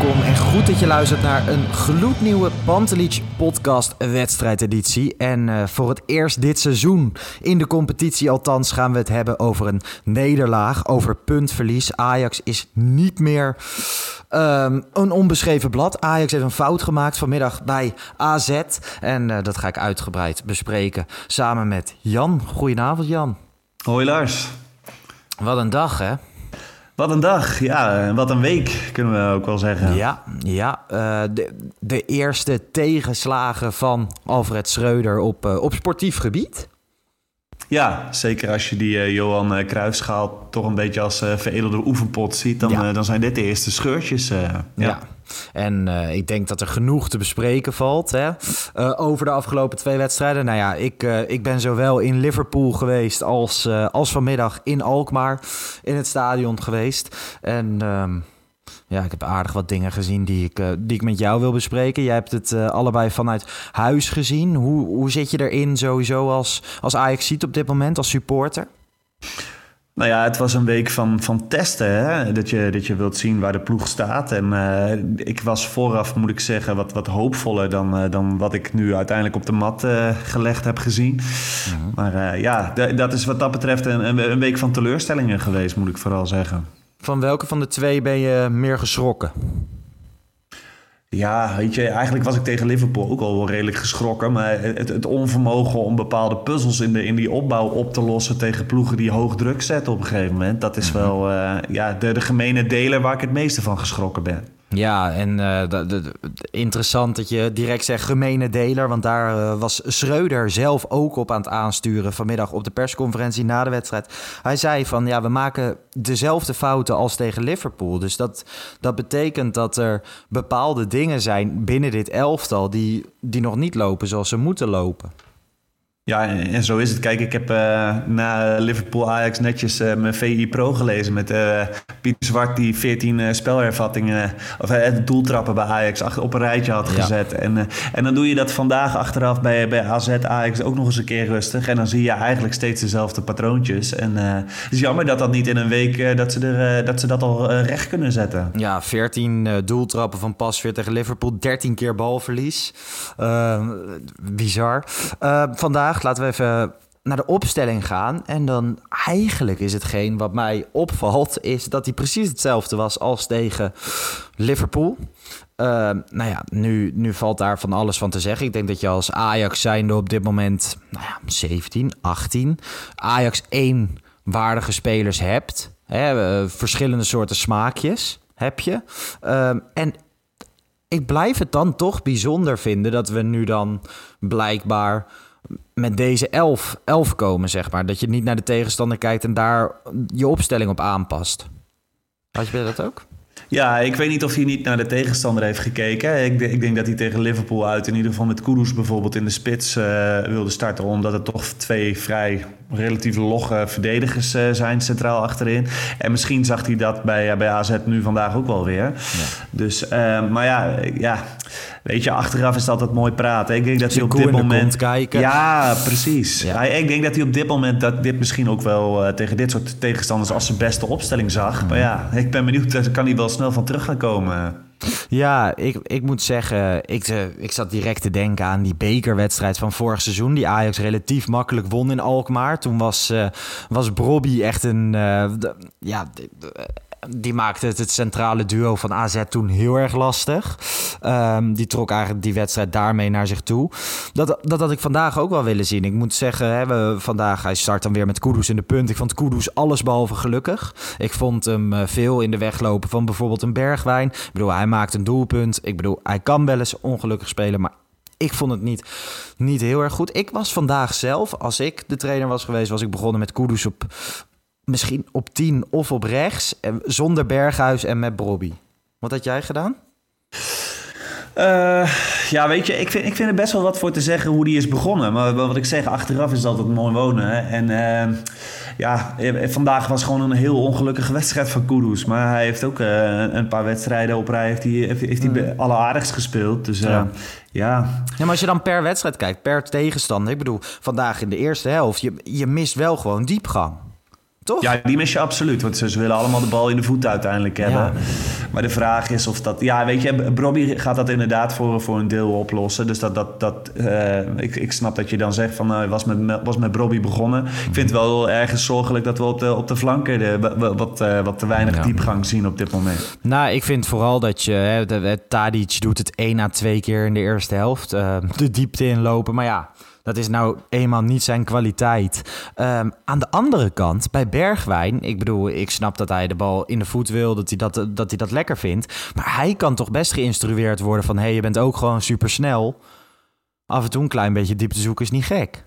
Welkom en goed dat je luistert naar een gloednieuwe Pantelich podcast wedstrijdeditie. En eh, voor het eerst dit seizoen in de competitie althans gaan we het hebben over een nederlaag, over puntverlies. Ajax is niet meer ehm, een onbeschreven blad. Ajax heeft een fout gemaakt vanmiddag bij AZ en eh, dat ga ik uitgebreid bespreken samen met Jan. Goedenavond Jan. Hoi Lars. Wat een dag hè? Wat een dag, ja, wat een week kunnen we ook wel zeggen. Ja, ja eh, de, de eerste tegenslagen van Alfred Schreuder op, eh, op sportief gebied. Ja, zeker als je die eh, Johan uh, Cruijffschaal toch een beetje als uh, veredelde oefenpot ziet, dan, Ja. dan zijn dit de eerste scheurtjes. ja. Ja. En eh, ik denk dat er genoeg te bespreken valt hè? eh, over de afgelopen twee wedstrijden. Nou ja, ik, eh, ik ben zowel in Liverpool geweest als, eh, als vanmiddag in Alkmaar in het stadion geweest. En ehm, ja, ik heb aardig wat dingen gezien die ik, eh, die ik met jou wil bespreken. Jij hebt het eh, allebei vanuit huis gezien. Hoe, hoe zit je erin sowieso als, als Ajax ziet op dit moment, als supporter? Nou ja, het was een week van, van testen. Hè? Dat, je, dat je wilt zien waar de ploeg staat. En eh, ik was vooraf, moet ik zeggen, wat, wat hoopvoller dan, dan wat ik nu uiteindelijk op de mat gelegd heb gezien. Maar eh, ja, dat is wat dat betreft een, een week van teleurstellingen geweest, moet ik vooral zeggen. Van welke van de twee ben je meer geschrokken? Ja, weet je, eigenlijk was ik tegen Liverpool ook al wel redelijk geschrokken. Maar het, het onvermogen om bepaalde puzzels in, de, in die opbouw op te lossen tegen ploegen die hoog druk zetten op een gegeven moment. Dat is wel eh, ja, de, de gemene deler waar ik het meeste van geschrokken ben. Ja, en eh, interessant dat je direct zegt gemene deler. Want daar eh, was Schreuder zelf ook op aan het aansturen vanmiddag op de persconferentie na de wedstrijd. Hij zei van ja, we maken dezelfde fouten als tegen Liverpool. Dus dat, dat betekent dat er bepaalde dingen zijn binnen dit elftal die, die nog niet lopen zoals ze moeten lopen. Ja, en, zo is het. Kijk, ik heb eh, na Liverpool Ajax netjes eh, mijn VI Pro gelezen met eh Pieter Zwart die 14 eh, spelervattingen of doeltrappen bij Ajax achter, op een rijtje had Ja. gezet. En, en dan doe je dat vandaag achteraf bij, bij AZ Ajax ook nog eens een keer rustig. En dan zie je eigenlijk steeds dezelfde patroontjes. En het is jammer dat dat niet in een week dat, ze er, dat ze dat al recht kunnen zetten. Ja, 14 eh, doeltrappen van Pasveer tegen Liverpool. 13 keer balverlies. Bizar. Eh, laten we even naar de opstelling gaan. En dan eigenlijk is hetgeen wat mij opvalt... is dat hij precies hetzelfde was als tegen Liverpool. Eh, nou ja, nu, nu valt daar van alles van te zeggen. Ik denk dat je als Ajax zijnde op dit moment... Nou ja, 17, 18... Ajax één waardige spelers hebt. Hè, eh, verschillende soorten smaakjes heb je. Ehm, en ik blijf het dan toch bijzonder vinden dat we nu dan blijkbaar met deze elf, elf komen, zeg maar. Dat je niet naar de tegenstander kijkt en daar je opstelling op aanpast. Had je dat ook? Ja, ik weet niet of hij niet naar de tegenstander heeft gekeken. Ik, ik denk dat hij tegen Liverpool uit in ieder geval met Kudus bijvoorbeeld in de spits eh, wilde starten. Omdat het toch twee vrij relatief logge verdedigers eh, zijn centraal achterin. En misschien zag hij dat bij, eh, bij AZ nu vandaag ook wel weer. Dus, eh, maar ja, ja, weet je, achteraf is het altijd mooi praten. Ik denk dat hij op dit moment... kijken. Ja, precies. Ja. Ik denk dat hij op dit moment dat dit misschien ook wel tegen dit soort tegenstanders als zijn beste opstelling zag. Maar ja, ik ben benieuwd, kan hij wel snel van terug gaan komen. Ja, ik, ik moet zeggen, ik, eh, ik zat direct te denken aan die bekerwedstrijd van vorig seizoen. Die Ajax relatief makkelijk won in Alkmaar. Toen was, eh was Brobby echt een... eh, ja, die maakte het, centrale duo van AZ toen heel erg lastig. Ehm, die trok eigenlijk die wedstrijd daarmee naar zich toe. Dat, dat had ik vandaag ook wel willen zien. Ik moet zeggen, hè, we, vandaag, hij start dan weer met Kudus in de punt. Ik vond Kudus allesbehalve gelukkig. Ik vond hem eh, veel in de weg lopen van bijvoorbeeld een Bergwijn. Ik bedoel, hij maakt een doelpunt. Ik bedoel, hij kan wel eens ongelukkig spelen, maar ik vond het niet, niet heel erg goed. Ik was vandaag zelf, als ik de trainer was geweest, was ik begonnen met Kudus op misschien op 10 of op rechts. Zonder Berghuis en met Bobby. Wat had jij gedaan? Uh, ja, weet je, ik vind, ik vind er best wel wat voor te zeggen hoe die is begonnen. Maar wat ik zeg, achteraf is het altijd mooi wonen. Hè? En uh, ja, vandaag was gewoon een heel ongelukkige wedstrijd van Kudus. Maar hij heeft ook uh, een paar wedstrijden op rij heeft hij, heeft, heeft hij mm. alleraardigst gespeeld. Dus ja. ja. Ja, maar als je dan per wedstrijd kijkt, per tegenstander. Ik bedoel, vandaag in de eerste helft, je, je mist wel gewoon diepgang. Toch? Ja, die mis je absoluut. Want ze, willen allemaal de bal in de voet uiteindelijk hebben. Maar de vraag is of dat... Ja, weet je, Bobby gaat dat inderdaad voor, voor een deel oplossen. Dus dat... dat, dat uh, ik, ik snap dat je dan zegt van... Uh, was met, was met Bobby begonnen. Ik vind het wel ergens zorgelijk dat we op de, op de flanken... De, wat, uh, wat te weinig diepgang zien op dit moment. Nou, ik vind vooral dat je... Hè, de, Tadic doet het één à twee keer in de eerste helft. de diepte inlopen. Maar ja... Dat is nou eenmaal niet zijn kwaliteit. Um, aan de andere kant, bij Bergwijn, ik bedoel, ik snap dat hij de bal in de voet wil, dat hij dat, dat, hij dat lekker vindt. Maar hij kan toch best geïnstrueerd worden van: hé, hey, je bent ook gewoon supersnel. Af en toe een klein beetje diepte zoeken is niet gek.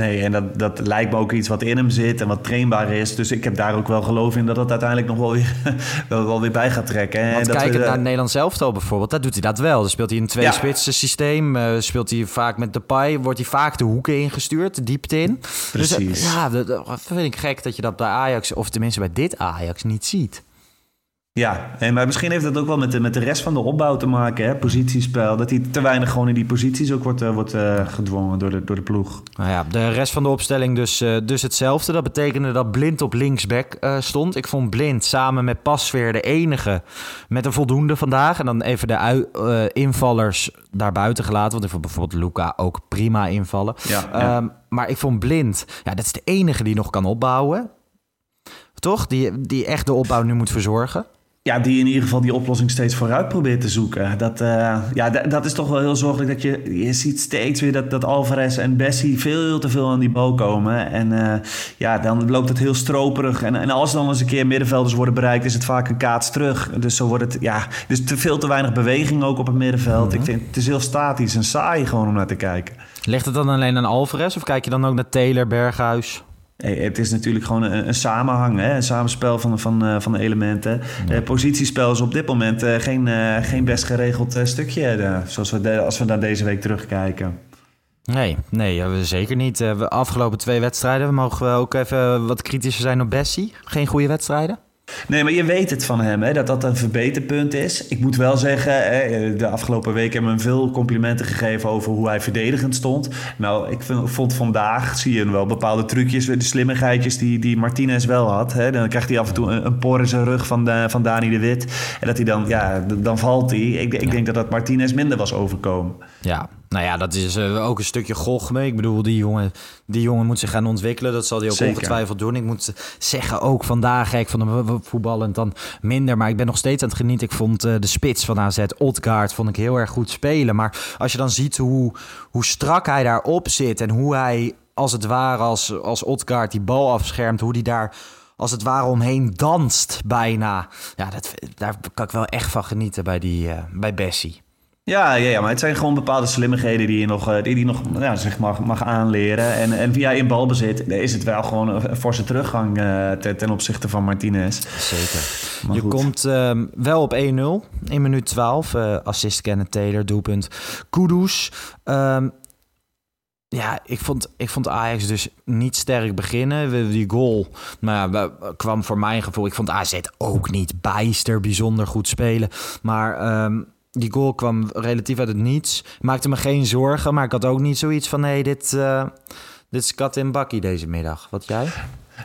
Nee, en dat, dat lijkt me ook iets wat in hem zit en wat trainbaar is. Dus ik heb daar ook wel geloof in dat het uiteindelijk nog wel weer, wel, wel weer bij gaat trekken. Want en kijken naar het Nederlands elftal bijvoorbeeld, dat doet hij dat wel. Dan speelt hij een twee-spitsen systeem. Uh, speelt hij vaak met de Pai, wordt hij vaak de hoeken ingestuurd, de diepte in. Dus, eh, Precies. Dus, ja, dat, dat vind ik gek dat je dat bij Ajax, of tenminste bij dit Ajax, niet ziet. Ja, en maar misschien heeft dat ook wel met de, met de rest van de opbouw te maken, hè? positiespel. Dat hij te weinig gewoon in die posities ook wordt, uh, wordt uh, gedwongen door de, door de ploeg. Nou ja, de rest van de opstelling dus, uh, dus hetzelfde. Dat betekende dat Blind op linksback stond. Ik vond Blind samen met Pasveer de enige met een voldoende vandaag. En dan even de invallers daarbuiten gelaten. Want ik vond bijvoorbeeld Luca ook prima invallen. Ja, ja. Um, maar ik vond Blind, ja, dat is de enige die nog kan opbouwen. Toch? Die, die echt de opbouw nu moet verzorgen ja, die in ieder geval die oplossing steeds vooruit probeert te zoeken. Dat, uh, ja, dat is toch wel heel zorgelijk dat je, je ziet steeds weer dat, dat Alvarez en Bessie veel te veel aan die bal komen. En uh, ja, dan loopt het heel stroperig. En, en als dan eens een keer middenvelders worden bereikt, is het vaak een kaats terug. Dus zo wordt het, ja, dus te veel te weinig beweging ook op het middenveld. Mm -hmm. Ik vind het is heel statisch en saai gewoon om naar te kijken. Ligt het dan alleen aan Alvarez of kijk je dan ook naar Taylor, Berghuis? Het is natuurlijk gewoon een, een samenhang, hè? een samenspel van, van, uh, van elementen. Ja. Uh, positiespel is op dit moment uh, geen, geen best geregeld stukje, zoals we de, als we naar deze week terugkijken. Nee, nee, zeker niet. De afgelopen twee wedstrijden mogen we ook even wat kritischer zijn op Bessie. Geen goede wedstrijden? Nee, maar je weet het van hem, hè, dat dat een verbeterpunt is. Ik moet wel zeggen, hè, de afgelopen week hebben we hem veel complimenten gegeven over hoe hij verdedigend stond. Nou, ik vind, vond vandaag, zie je wel bepaalde trucjes, de slimmigheidjes die, die Martinez wel had. Hè. Dan krijgt hij af en toe een, een por in zijn rug van, de, van Dani de Wit. En dat hij dan, ja, dan valt hij. Ik, ik denk dat dat Martinez minder was overkomen. Ja, nou ja, dat is uh, ook een stukje gochme. Ik bedoel, die jongen, die jongen moet zich gaan ontwikkelen. Dat zal hij ook Zeker. ongetwijfeld doen. Ik moet zeggen, ook vandaag, ik vond hem voetballend dan minder. Maar ik ben nog steeds aan het genieten. Ik vond uh, de spits van AZ, Odgaard, vond ik heel erg goed spelen. Maar als je dan ziet hoe, hoe strak hij daarop zit... en hoe hij, als het ware, als, als die bal afschermt... hoe die daar als het ware omheen danst bijna. Ja, dat, daar kan ik wel echt van genieten bij, die, uh, bij Bessie. Ja, ja, ja, maar het zijn gewoon bepaalde slimmigheden die je nog, die, die nog ja, zeg mag, mag aanleren. En, en via in balbezit is het wel gewoon een forse teruggang uh, ten, ten opzichte van Martinez. Zeker. Maar je goed. komt uh, wel op 1-0 in minuut 12. Uh, assist Kenneth Taylor, doelpunt Kudus. Um, ja, ik vond, ik vond Ajax dus niet sterk beginnen. Die goal nou ja, kwam voor mijn gevoel... Ik vond AZ ook niet bijster bijzonder goed spelen. Maar... Um, die goal kwam relatief uit het niets. Maakte me geen zorgen, maar ik had ook niet zoiets van... nee, dit, uh, dit is kat in bakkie deze middag. Wat jij?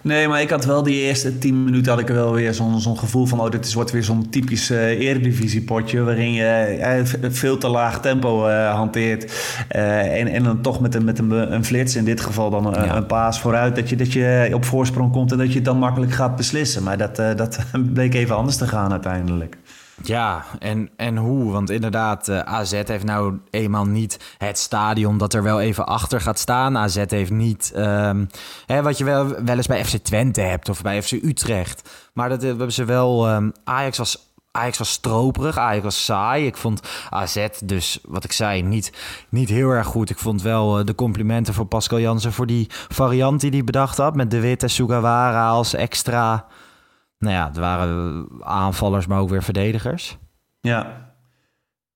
Nee, maar ik had wel die eerste tien minuten had ik er wel weer zo'n zo'n gevoel van... oh, dit is, wordt weer zo'n typisch uh, eredivisiepotje... waarin je uh, veel te laag tempo uh, hanteert. en, en dan toch met, een, met een, een flits, in dit geval dan een, ja. een paas vooruit... Dat je, dat je op voorsprong komt en dat je het dan makkelijk gaat beslissen. Maar dat, dat bleek even anders te gaan uiteindelijk. Ja, en, en hoe? Want inderdaad, uh, AZ heeft nou eenmaal niet het stadion dat er wel even achter gaat staan. AZ heeft niet um, hè, wat je wel, wel eens bij FC Twente hebt of bij FC Utrecht. Maar dat hebben ze wel. Um, Ajax was Ajax was stroperig, Ajax was saai. Ik vond AZ dus, wat ik zei, niet, niet heel erg goed. Ik vond wel eh, de complimenten voor Pascal Jansen... voor die variant die hij bedacht had... met De Wit en Sugawara als extra... Nou ja, het waren aanvallers, maar ook weer verdedigers. Ja,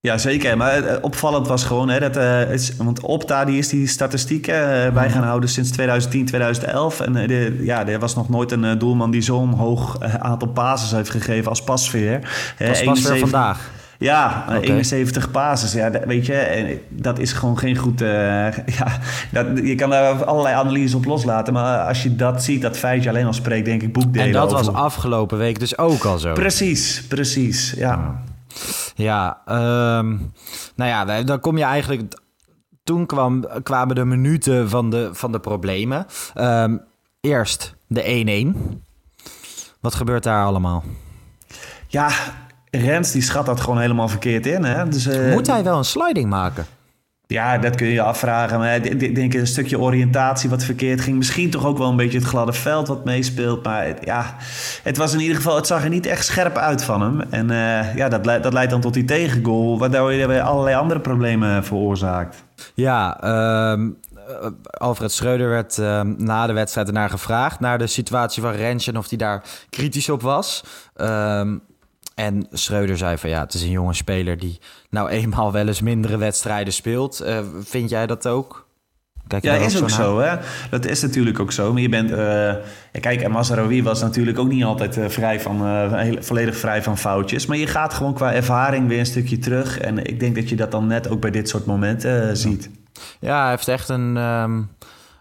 ja, zeker. Maar eh, opvallend was gewoon, hè, dat, uh, is, want Opta die is die statistieken uh, bij gaan houden sinds 2010, 2011. En de, ja, er was nog nooit een doelman die zo'n hoog aantal passes heeft gegeven als Pasveer. Pas Pasveer vandaag? Ja, okay. 71 passes. Ja, weet je, dat is gewoon geen goed... ja, dat, je kan daar allerlei analyses op loslaten. Maar als je dat ziet, dat feitje alleen al spreekt, denk ik boekdelen En dat over... was afgelopen week dus ook al zo? Precies, precies, ja. Ja, um, nou ja, dan kom je eigenlijk. Toen kwam, kwamen de minuten van de, van de problemen. Um, eerst de 1-1. Wat gebeurt daar allemaal? Ja, Rens die schat dat gewoon helemaal verkeerd in. Hè? Dus, uh, Moet hij wel een sliding maken? Ja, dat kun je je afvragen. Maar ik denk een stukje oriëntatie wat verkeerd ging. Misschien toch ook wel een beetje het gladde veld wat meespeelt. Maar ja, het was in ieder geval, het zag er niet echt scherp uit van hem. En uh, ja, dat, dat leidt dan tot die tegengoal, waardoor je weer allerlei andere problemen veroorzaakt. Ja, um, Alfred Schreuder werd um, na de wedstrijd ernaar gevraagd... naar de situatie van Rensje en of hij daar kritisch op was. Um, en Schreuder zei van ja, het is een jonge speler die nou eenmaal wel eens mindere wedstrijden speelt. Uh, vind jij dat ook? Kijk ja, is ook zo. Hè? Dat is natuurlijk ook zo. Maar je bent. Uh, kijk, en Mazarawi was natuurlijk ook niet altijd uh, vrij van, heel, volledig vrij van foutjes. Maar je gaat gewoon qua ervaring weer een stukje terug. En ik denk dat je dat dan net ook bij dit soort momenten ziet. Ja, hij heeft echt een. Um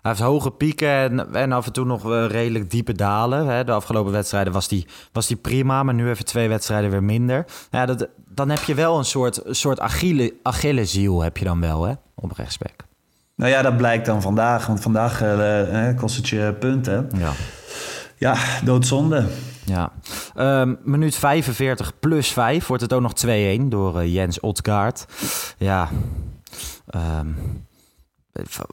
hij heeft hoge pieken en, en af en toe nog redelijk diepe dalen. Hè. De afgelopen wedstrijden was die, was die prima, maar nu even twee wedstrijden weer minder. Ja, dat, dan heb je wel een soort, soort Achille, Achilleziel heb je dan wel hè, op rechtsback. Nou ja, dat blijkt dan vandaag. Want vandaag uh, kost het je punten. Ja. Ja, doodzonde. Ja. Um, minuut 45 plus 5 wordt het ook nog 2-1 door uh, Jens Otgaard. Ja. Um,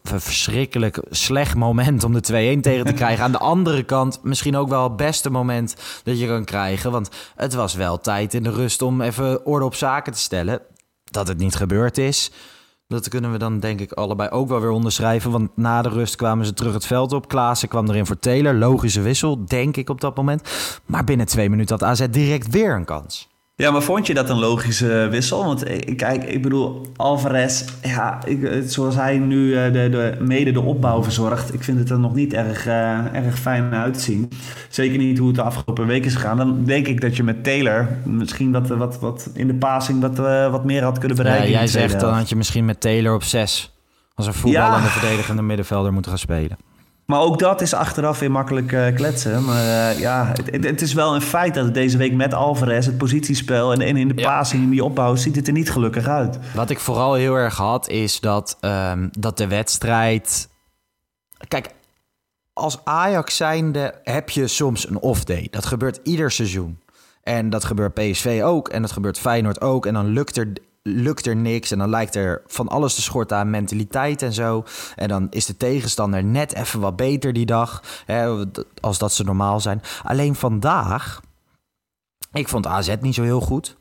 verschrikkelijk slecht moment om de 2-1 tegen te krijgen. Aan de andere kant misschien ook wel het beste moment dat je kan krijgen. Want het was wel tijd in de rust om even orde op zaken te stellen. Dat het niet gebeurd is, dat kunnen we dan denk ik allebei ook wel weer onderschrijven. Want na de rust kwamen ze terug het veld op. Klaassen kwam erin voor Taylor. Logische wissel, denk ik op dat moment. Maar binnen twee minuten had AZ direct weer een kans. Ja, maar vond je dat een logische wissel? Want eh, kijk, ik bedoel, Alvarez, ja, ik, eh, zoals hij nu eh, de, de, mede de opbouw verzorgt, ik vind het er nog niet erg, uh, erg fijn uitzien. Zeker niet hoe het de afgelopen weken is gegaan. Dan denk ik dat je met Taylor misschien wat, wat, wat in de passing wat, uh, wat meer had kunnen bereiken. Ja, jij zegt dan had je misschien met Taylor op 6 als een voetballende ja. verdedigende middenvelder moeten gaan spelen. Maar ook dat is achteraf weer makkelijk uh, kletsen. Maar uh, ja, het, het, is wel een feit dat het deze week met Alvarez, het positiespel en, en in de ja. passing in die opbouw, ziet het er niet gelukkig uit. Wat ik vooral heel erg had, is dat, um, dat de wedstrijd. Kijk, als Ajax zijnde heb je soms een off-day. Dat gebeurt ieder seizoen. En dat gebeurt PSV ook. En dat gebeurt Feyenoord ook. En dan lukt er lukt er niks en dan lijkt er van alles te schorten aan mentaliteit en zo. En dan is de tegenstander net even wat beter die dag, hè, als dat ze normaal zijn. Alleen vandaag, ik vond AZ niet zo heel goed.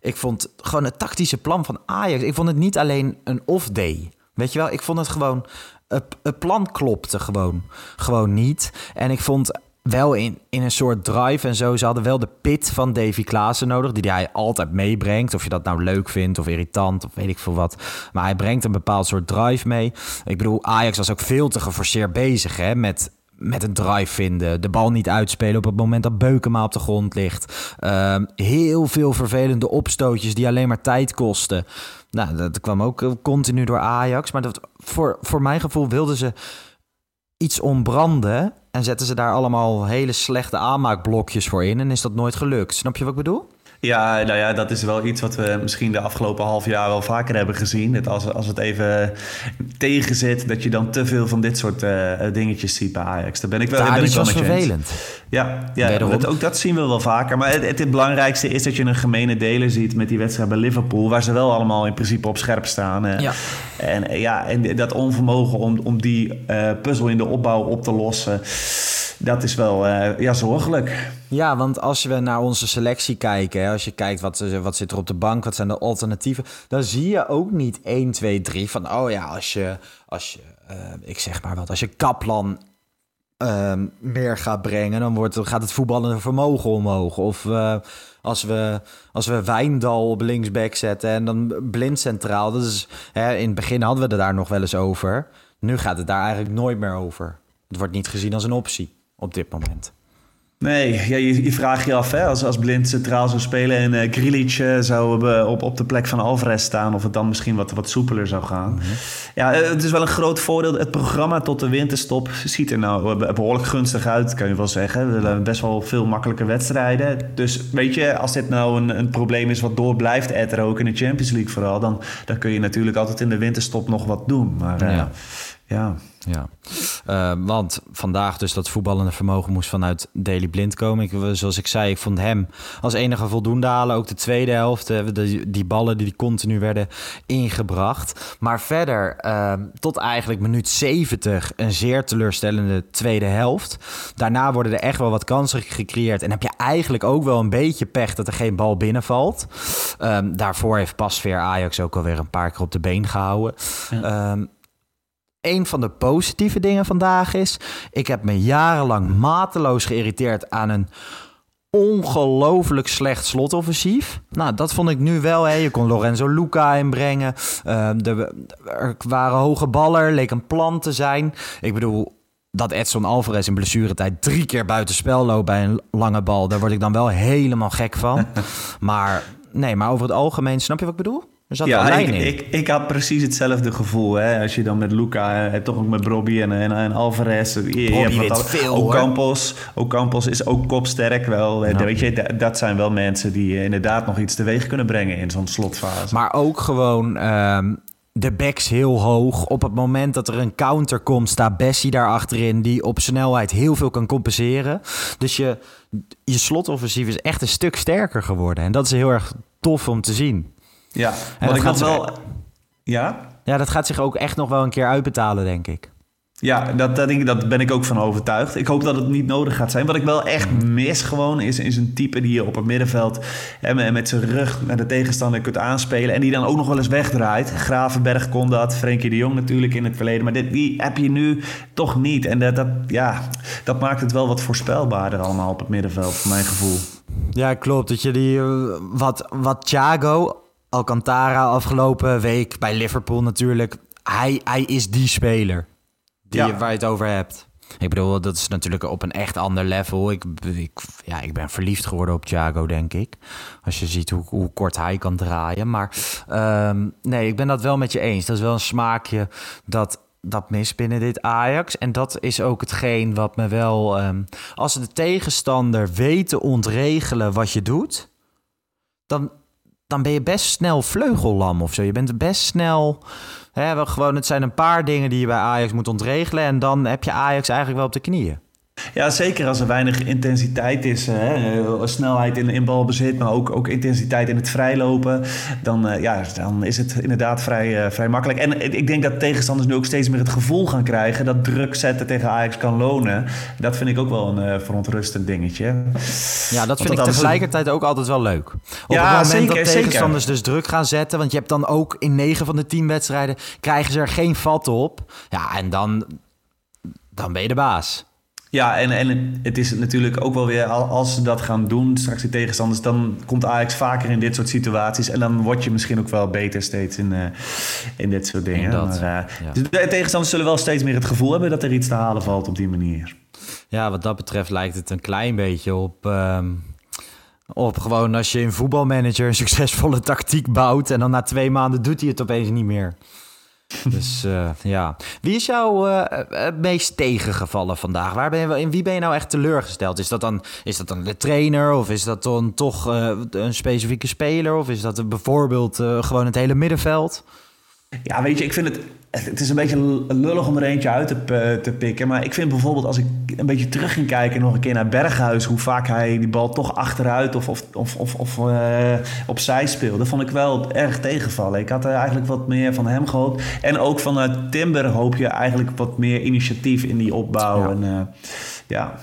Ik vond gewoon het tactische plan van Ajax. Ik vond het niet alleen een off-day. Weet je wel, ik vond het gewoon. Het, plan klopte gewoon, gewoon niet. En ik vond wel in, in een soort drive en zo. Ze hadden wel de pit van Davy Klaassen nodig, die hij altijd meebrengt. Of je dat nou leuk vindt of irritant of weet ik veel wat. Maar hij brengt een bepaald soort drive mee. Ik bedoel, Ajax was ook veel te geforceerd bezig hè, met, met een drive vinden. De bal niet uitspelen op het moment dat Beukema op de grond ligt. Uh, heel veel vervelende opstootjes die alleen maar tijd kosten. Nou, dat kwam ook continu door Ajax. Maar dat, voor, voor mijn gevoel wilden ze iets ontbranden en zetten ze daar allemaal hele slechte aanmaakblokjes voor in en is dat nooit gelukt. Snap je wat ik bedoel? Ja, nou ja, dat is wel iets wat we misschien de afgelopen half jaar wel vaker hebben gezien. Dat als, als het even tegenzit, dat je dan te veel van dit soort uh, dingetjes ziet bij Ajax. Daar ben ik wel, ja, ben ik was vervelend. Ja, ja dat, ook dat zien we wel vaker. Maar het, het, belangrijkste is dat je een gemene deler ziet met die wedstrijd bij Liverpool, waar ze wel allemaal in principe op scherp staan. Uh, ja. En, ja, en dat onvermogen om, om die uh, puzzel in de opbouw op te lossen dat is wel ja, zorgelijk. Ja, want als we naar onze selectie kijken, als je kijkt wat, wat zit er op de bank, wat zijn de alternatieven, dan zie je ook niet 1, 2, 3 van, oh ja, als je, als je uh, ik zeg maar wat, als je Kaplan uh, meer gaat brengen, dan wordt, gaat het voetballende vermogen omhoog. Of uh, als, we, als we Wijndal op linksback zetten en dan blind centraal. Dat is, hè, in het begin hadden we het daar nog wel eens over. Nu gaat het daar eigenlijk nooit meer over. Het wordt niet gezien als een optie op dit moment. Nee, ja, je, je vraagt je af hè, als, als Blind centraal zou spelen en uh, Grilic uh, zou uh, op, op de plek van Alvarez staan, of het dan misschien wat, wat soepeler zou gaan. Mm -hmm. Ja, het is wel een groot voordeel. Het programma tot de winterstop ziet er nou behoorlijk gunstig uit, kan je wel zeggen. We hebben best wel veel makkelijke wedstrijden. Dus weet je, als dit nou een, een probleem is wat door blijft etteren, ook in de Champions League vooral, dan, dan kun je natuurlijk altijd in de winterstop nog wat doen. Maar ja. Ja. Ja, uh, want vandaag dus dat voetballende vermogen moest vanuit Daily Blind komen. Ik, zoals ik zei, ik vond hem als enige voldoende halen. Ook de tweede helft, uh, die, die ballen die continu werden ingebracht. Maar verder, uh, tot eigenlijk minuut 70, een zeer teleurstellende tweede helft. Daarna worden er echt wel wat kansen gecreëerd. En heb je eigenlijk ook wel een beetje pech dat er geen bal binnenvalt. Um, daarvoor heeft Pasveer Ajax ook alweer een paar keer op de been gehouden. Ja. Um, een van de positieve dingen vandaag is... ik heb me jarenlang mateloos geïrriteerd aan een ongelooflijk slecht slotoffensief. Nou, dat vond ik nu wel. Hè. Je kon Lorenzo Luca inbrengen. Uh, de, er waren hoge ballen, leek een plan te zijn. Ik bedoel, dat Edson Alvarez in blessuretijd drie keer buitenspel loopt bij een lange bal... daar word ik dan wel helemaal gek van. maar nee, maar over het algemeen, snap je wat ik bedoel? Ja, ik, ik, ik, had precies hetzelfde gevoel. Hè? Als je dan met Luca, hè, toch ook met Robbie en, en, en Alvarez. Je, weet al, veel, ook Campos, ook Campos is ook kopsterk wel. Weet je, dat, dat zijn wel mensen die inderdaad nog iets teweeg kunnen brengen in zo'n slotfase. Maar ook gewoon... Um, de backs heel hoog. Op het moment dat er een counter komt, staat Bessie daar achterin... die op snelheid heel veel kan compenseren. Dus je, je slotoffensief is echt een stuk sterker geworden. En dat is heel erg tof om te zien. Ja, ik nog wel... Ja? Ja, dat gaat zich ook echt nog wel een keer uitbetalen, denk ik. Ja, dat, dat, denk dat ben ik ook van overtuigd. Ik hoop dat het niet nodig gaat zijn. Wat ik wel echt mis gewoon is, is een type die je op het middenveld met, met zijn rug naar de tegenstander kunt aanspelen. En die dan ook nog wel eens wegdraait. Gravenberg kon dat, Frenkie de Jong natuurlijk in het verleden. Maar dit, die heb je nu toch niet. En dat, dat, ja, dat maakt het wel wat voorspelbaarder allemaal op het middenveld, voor mijn gevoel. Ja, klopt. Dat je die, eh, wat, wat Thiago Alcantara afgelopen week bij Liverpool natuurlijk. Hij, hij is die speler die ja. waar je het over hebt. Ik bedoel, dat is natuurlijk op een echt ander level. Ik, ik, ja, ik ben verliefd geworden op Thiago, denk ik. Als je ziet hoe, hoe kort hij kan draaien. Maar um, nee, ik ben dat wel met je eens. Dat is wel een smaakje dat, dat mis binnen dit Ajax. En dat is ook hetgeen wat me wel... Um, als de tegenstander weet te ontregelen wat je doet... dan dan ben je best snel vleugellam of zo. Je bent best snel. Hè, gewoon, het zijn een paar dingen die je bij Ajax moet ontregelen. En dan heb je Ajax eigenlijk wel op de knieën. Ja, zeker als er weinig intensiteit is. Hè? Snelheid in, in balbezit, maar ook, ook intensiteit in het vrijlopen. Dan, uh, ja, dan is het inderdaad vrij, uh, vrij makkelijk. En ik denk dat tegenstanders nu ook steeds meer het gevoel gaan krijgen... dat druk zetten tegen Ajax kan lonen. Dat vind ik ook wel een uh, verontrustend dingetje. Ja, dat vind ik tegelijkertijd ook altijd wel leuk. Op ja, het moment zeker, dat tegenstanders zeker. dus druk gaan zetten... want je hebt dan ook in 9 van de 10 wedstrijden... krijgen ze er geen vat op. Ja, en dan, dan ben je de baas. Ja, en, en het is natuurlijk ook wel weer, als ze dat gaan doen, straks die tegenstanders, dan komt Ajax vaker in dit soort situaties. En dan word je misschien ook wel beter steeds in, uh, in dit soort dingen. Dat, maar, uh, ja. Dus de tegenstanders zullen wel steeds meer het gevoel hebben dat er iets te halen valt op die manier. Ja, wat dat betreft lijkt het een klein beetje op. Um op gewoon als je in voetbalmanager een succesvolle tactiek bouwt en dan na twee maanden doet hij het opeens niet meer. Dus uh, ja. Wie is jou uh, het meest tegengevallen vandaag? Waar ben je, in wie ben je nou echt teleurgesteld? Is dat dan, is dat dan de trainer? Of is dat dan toch een specifieke speler? Of is dat bijvoorbeeld gewoon het hele middenveld? Ja, weet je, ik vind het het is een beetje lullig om er eentje uit te, te, pikken. Maar ik vind bijvoorbeeld als ik een beetje terug ging kijken nog een keer naar Berghuis... hoe vaak hij die bal toch achteruit of, of, of, of, of uh, opzij speelde... vond ik wel erg tegenvallen. Ik had er eigenlijk wat meer van hem gehoopt. En ook van uh, Timber hoop je eigenlijk wat meer initiatief in die opbouw. Ja. En, uh, ja.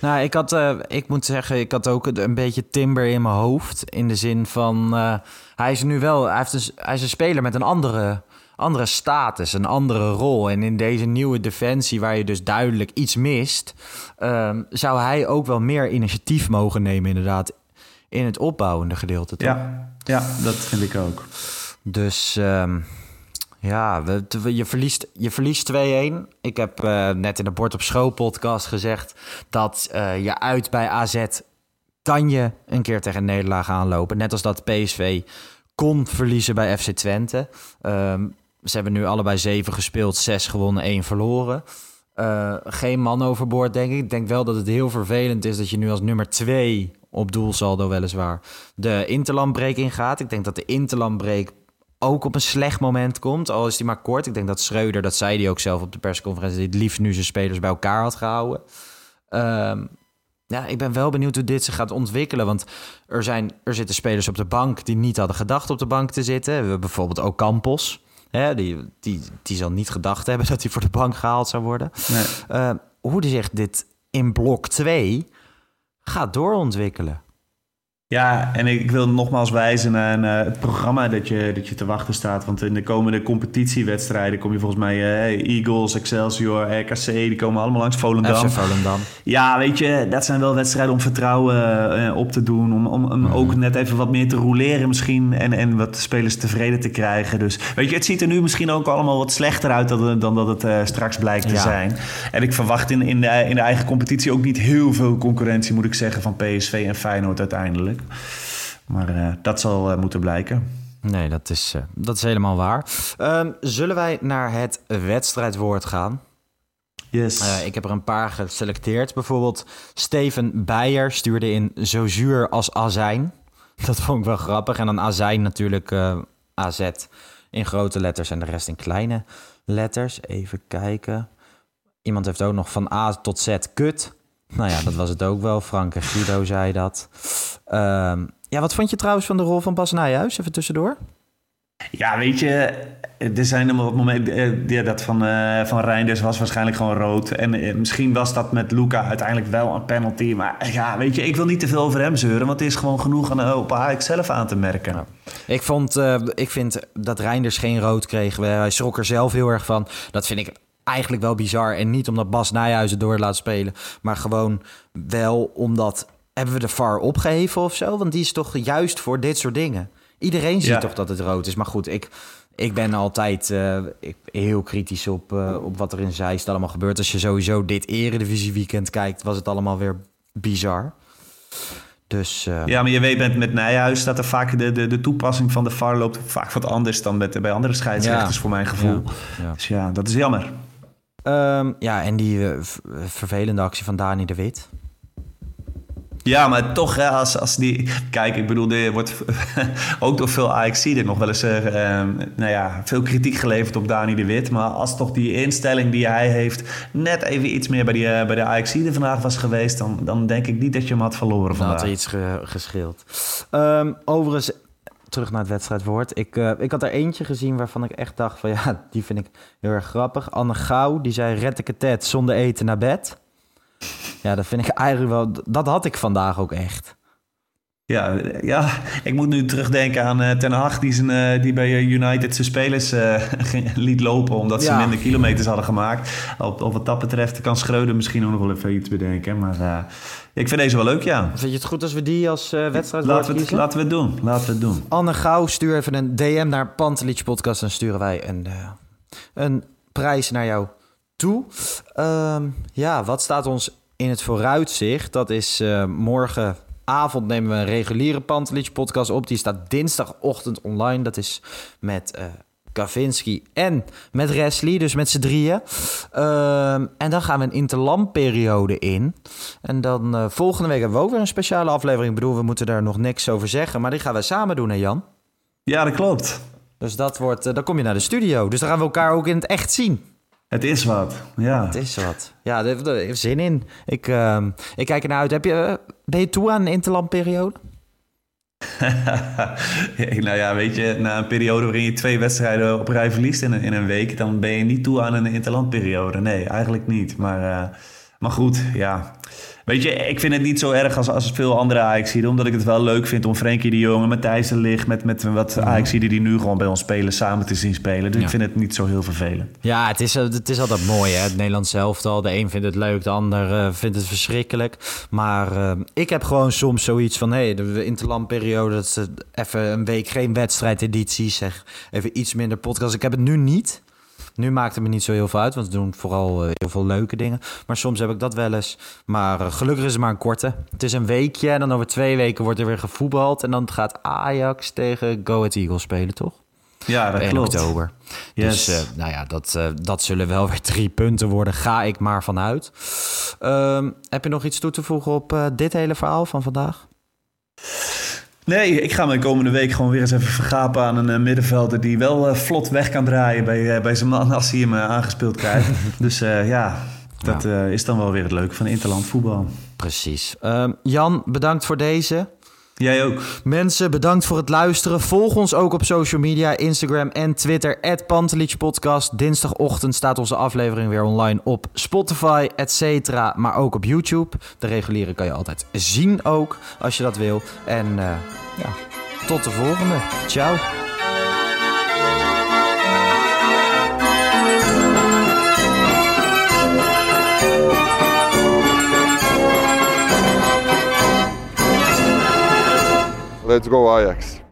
Nou, ik, had, uh, ik moet zeggen, ik had ook een beetje Timber in mijn hoofd. In de zin van, uh, hij is nu wel, hij, heeft een, hij is een speler met een andere, andere status, een andere rol. En in deze nieuwe defensie, waar je dus duidelijk iets mist, uh, zou hij ook wel meer initiatief mogen nemen, inderdaad, in het opbouwende gedeelte. Toch? Ja, ja, dat vind ik ook. Dus um, ja, we, je verliest, je verliest 2-1. Ik heb uh, net in de Bord op School podcast gezegd dat uh, je uit bij AZ kan je een keer tegen een nederlaag aanlopen. Net als dat PSV kon verliezen bij FC Twente. Um, ze hebben nu allebei 7 gespeeld, 6 gewonnen, 1 verloren. Uh, geen man overboord, denk ik. Ik denk wel dat het heel vervelend is dat je nu als nummer 2 op doelsaldo weliswaar de interlandbreek ingaat. Ik denk dat de interlandbreek ook op een slecht moment komt, al is die maar kort. Ik denk dat Schreuder, dat zei hij ook zelf op de persconferentie, het liefst nu zijn spelers bij elkaar had gehouden. Um, ja, ik ben wel benieuwd hoe dit zich gaat ontwikkelen. Want er, zijn, er zitten spelers op de bank die niet hadden gedacht op de bank te zitten. We hebben bijvoorbeeld ook Campos. Hè, die, die, die zal niet gedacht hebben dat hij voor de bank gehaald zou worden. Nee. Uh, hoe die zich dit in blok 2 gaat doorontwikkelen. Ja, en ik wil nogmaals wijzen naar, het programma dat je, dat je te wachten staat. Want in de komende competitiewedstrijden kom je volgens mij uh, Eagles, Excelsior, RKC, die komen allemaal langs. Volendam. Volendam. Ja, weet je, dat zijn wel wedstrijden om vertrouwen uh, op te doen. Om, om, om ook net even wat meer te roleren misschien. En, en wat spelers tevreden te krijgen. Dus weet je, het ziet er nu misschien ook allemaal wat slechter uit dan, dan dat het uh, straks blijkt te ja. zijn. En ik verwacht in, in, de, in de eigen competitie ook niet heel veel concurrentie, moet ik zeggen, van PSV en Feyenoord uiteindelijk. Maar uh, dat zal uh, moeten blijken. Nee, dat is, uh, dat is helemaal waar. Um, zullen wij naar het wedstrijdwoord gaan? Yes. ik heb er een paar geselecteerd. Bijvoorbeeld Steven Beijer stuurde in zo zuur als azijn. Dat vond ik wel grappig. En dan azijn natuurlijk AZ in grote letters en de rest in kleine letters. Even kijken. Iemand heeft ook nog van A tot Z kut. Nou ja, dat was het ook wel. Frank en Guido zei dat. Um, ja, wat vond je trouwens van de rol van Bas Nijhuis? Even tussendoor. Ja, weet je, er zijn wat momenten. Ja, dat van, uh, van Reinders was waarschijnlijk gewoon rood. En uh, misschien was dat met Luca uiteindelijk wel een penalty. Maar ja, weet je, ik wil niet te veel over hem zeuren. Want het is gewoon genoeg aan, op Ajax zelf aan te merken. Ik, vond, uh, ik vind dat Reinders geen rood kreeg. Hij schrok er zelf heel erg van. Dat vind ik eigenlijk wel bizar. En niet omdat Bas Nijhuizen door laat spelen. Maar gewoon wel omdat... Hebben we de VAR opgeheven of zo? Want die is toch juist voor dit soort dingen. Iedereen ziet ja. toch dat het rood is. Maar goed, ik, ik ben altijd uh, ik, heel kritisch op, uh, op wat er in Zeist allemaal gebeurt. Als je sowieso dit Eredivisie weekend kijkt, was het allemaal weer bizar. Dus, uh... Ja, maar je weet met, met Nijhuis dat er vaak de, de, de toepassing van de VAR loopt vaak wat anders dan met, bij andere scheidsrechters, ja. voor mijn gevoel. Ja. Dus ja, dat is jammer. Um, ja, en die uh, vervelende actie van Dani de Wit. Ja, maar toch, hè, als, als die... Kijk, ik bedoel, er wordt ook door veel AXC dit nog wel eens... Uh, nou ja, veel kritiek geleverd op Dani de Wit. Maar als toch die instelling die hij heeft... net even iets meer bij, die, uh, bij de AXC er vandaag was geweest... Dan, dan denk ik niet dat je hem had verloren vandaag. Dan had er iets ge gescheeld. Um, overigens, terug naar het wedstrijdwoord. Ik, uh, ik had er eentje gezien waarvan ik echt dacht van ja, die vind ik heel erg grappig. Anne Gauw, die zei red ik het zonder eten naar bed. Ja, dat vind ik eigenlijk wel, dat had ik vandaag ook echt. Ja, ja, ik moet nu terugdenken aan uh, Ten Hag die, zijn, uh, die bij United zijn spelers uh, liet lopen omdat ze ja. minder kilometers hadden gemaakt. Op, op wat dat betreft kan Schreuder misschien ook nog wel even iets bedenken. Maar ik vind deze wel leuk, ja. Vind je het goed als we die als wedstrijd laten we, het, laten we het doen. Laten we het doen. Anne Gauw, stuur even een DM naar Pantelich Podcast en sturen wij een, een prijs naar jou toe. Um, ja, wat staat ons in het vooruitzicht? Dat is morgen avond nemen we een reguliere Pantelich podcast op. Die staat dinsdagochtend online. Dat is met uh, Kavinski en met Wesley, dus met z'n drieën. Uh, en dan gaan we een interlandperiode in. En dan uh, volgende week hebben we ook weer een speciale aflevering. Ik bedoel, we moeten daar nog niks over zeggen. Maar die gaan we samen doen, hè Jan? Ja, dat klopt. Dus dat wordt, uh, dan kom je naar de studio. Dus dan gaan we elkaar ook in het echt zien. Het is wat, ja. Het is wat. Ja, daar heeft zin in. Ik, uh, ik kijk ernaar uit. Heb je, ben je toe aan een interlandperiode? nou ja, weet je, na een periode waarin je twee wedstrijden op rij verliest in een, in een week, dan ben je niet toe aan een interlandperiode. Nee, eigenlijk niet. Maar uh, Maar goed, ja. Weet je, ik vind het niet zo erg als, als veel andere ajax omdat ik het wel leuk vind om Frenkie de Jong en Matthijs de Ligt... met, met wat ajax die nu gewoon bij ons spelen, samen te zien spelen. Dus ik vind het niet zo heel vervelend. Ja, het is, het is altijd mooi, hè? Het Nederlands elftal. De een vindt het leuk, de ander uh, vindt het verschrikkelijk. Maar uh, ik heb gewoon soms zoiets van... hé, hey, de interlandperiode, dat is even een week geen wedstrijdeditie... zeg, even iets minder podcast. Ik heb het nu niet... Nu maakt het me niet zo heel veel uit, want we doen vooral uh, heel veel leuke dingen. Maar soms heb ik dat wel eens. Maar uh, gelukkig is het maar een korte. Het is een weekje en dan over twee weken wordt er weer gevoetbald. En dan gaat Ajax tegen Go Ahead Eagles spelen, toch? Ja, dat 1 klopt. oktober. Yes. Dus uh, nou ja, dat, dat zullen wel weer drie punten worden. Ga ik maar vanuit. Ehm, heb je nog iets toe te voegen op dit hele verhaal van vandaag? Nee, ik ga me komende week gewoon weer eens even vergapen aan een uh, middenvelder die wel uh, vlot weg kan draaien bij, uh, bij zijn man als hij hem aangespeeld krijgt. dus ja, dat ja. is dan wel weer het leuke van interland voetbal. Precies. Um, Jan, bedankt voor deze. Jij ook. Mensen, bedankt voor het luisteren. Volg ons ook op social media, Instagram en Twitter, Podcast. Dinsdagochtend staat onze aflevering weer online op Spotify, et cetera, maar ook op YouTube. De reguliere kan je altijd zien ook, als je dat wil. En uh, ja, tot de volgende. Ciao. Let's go Ajax.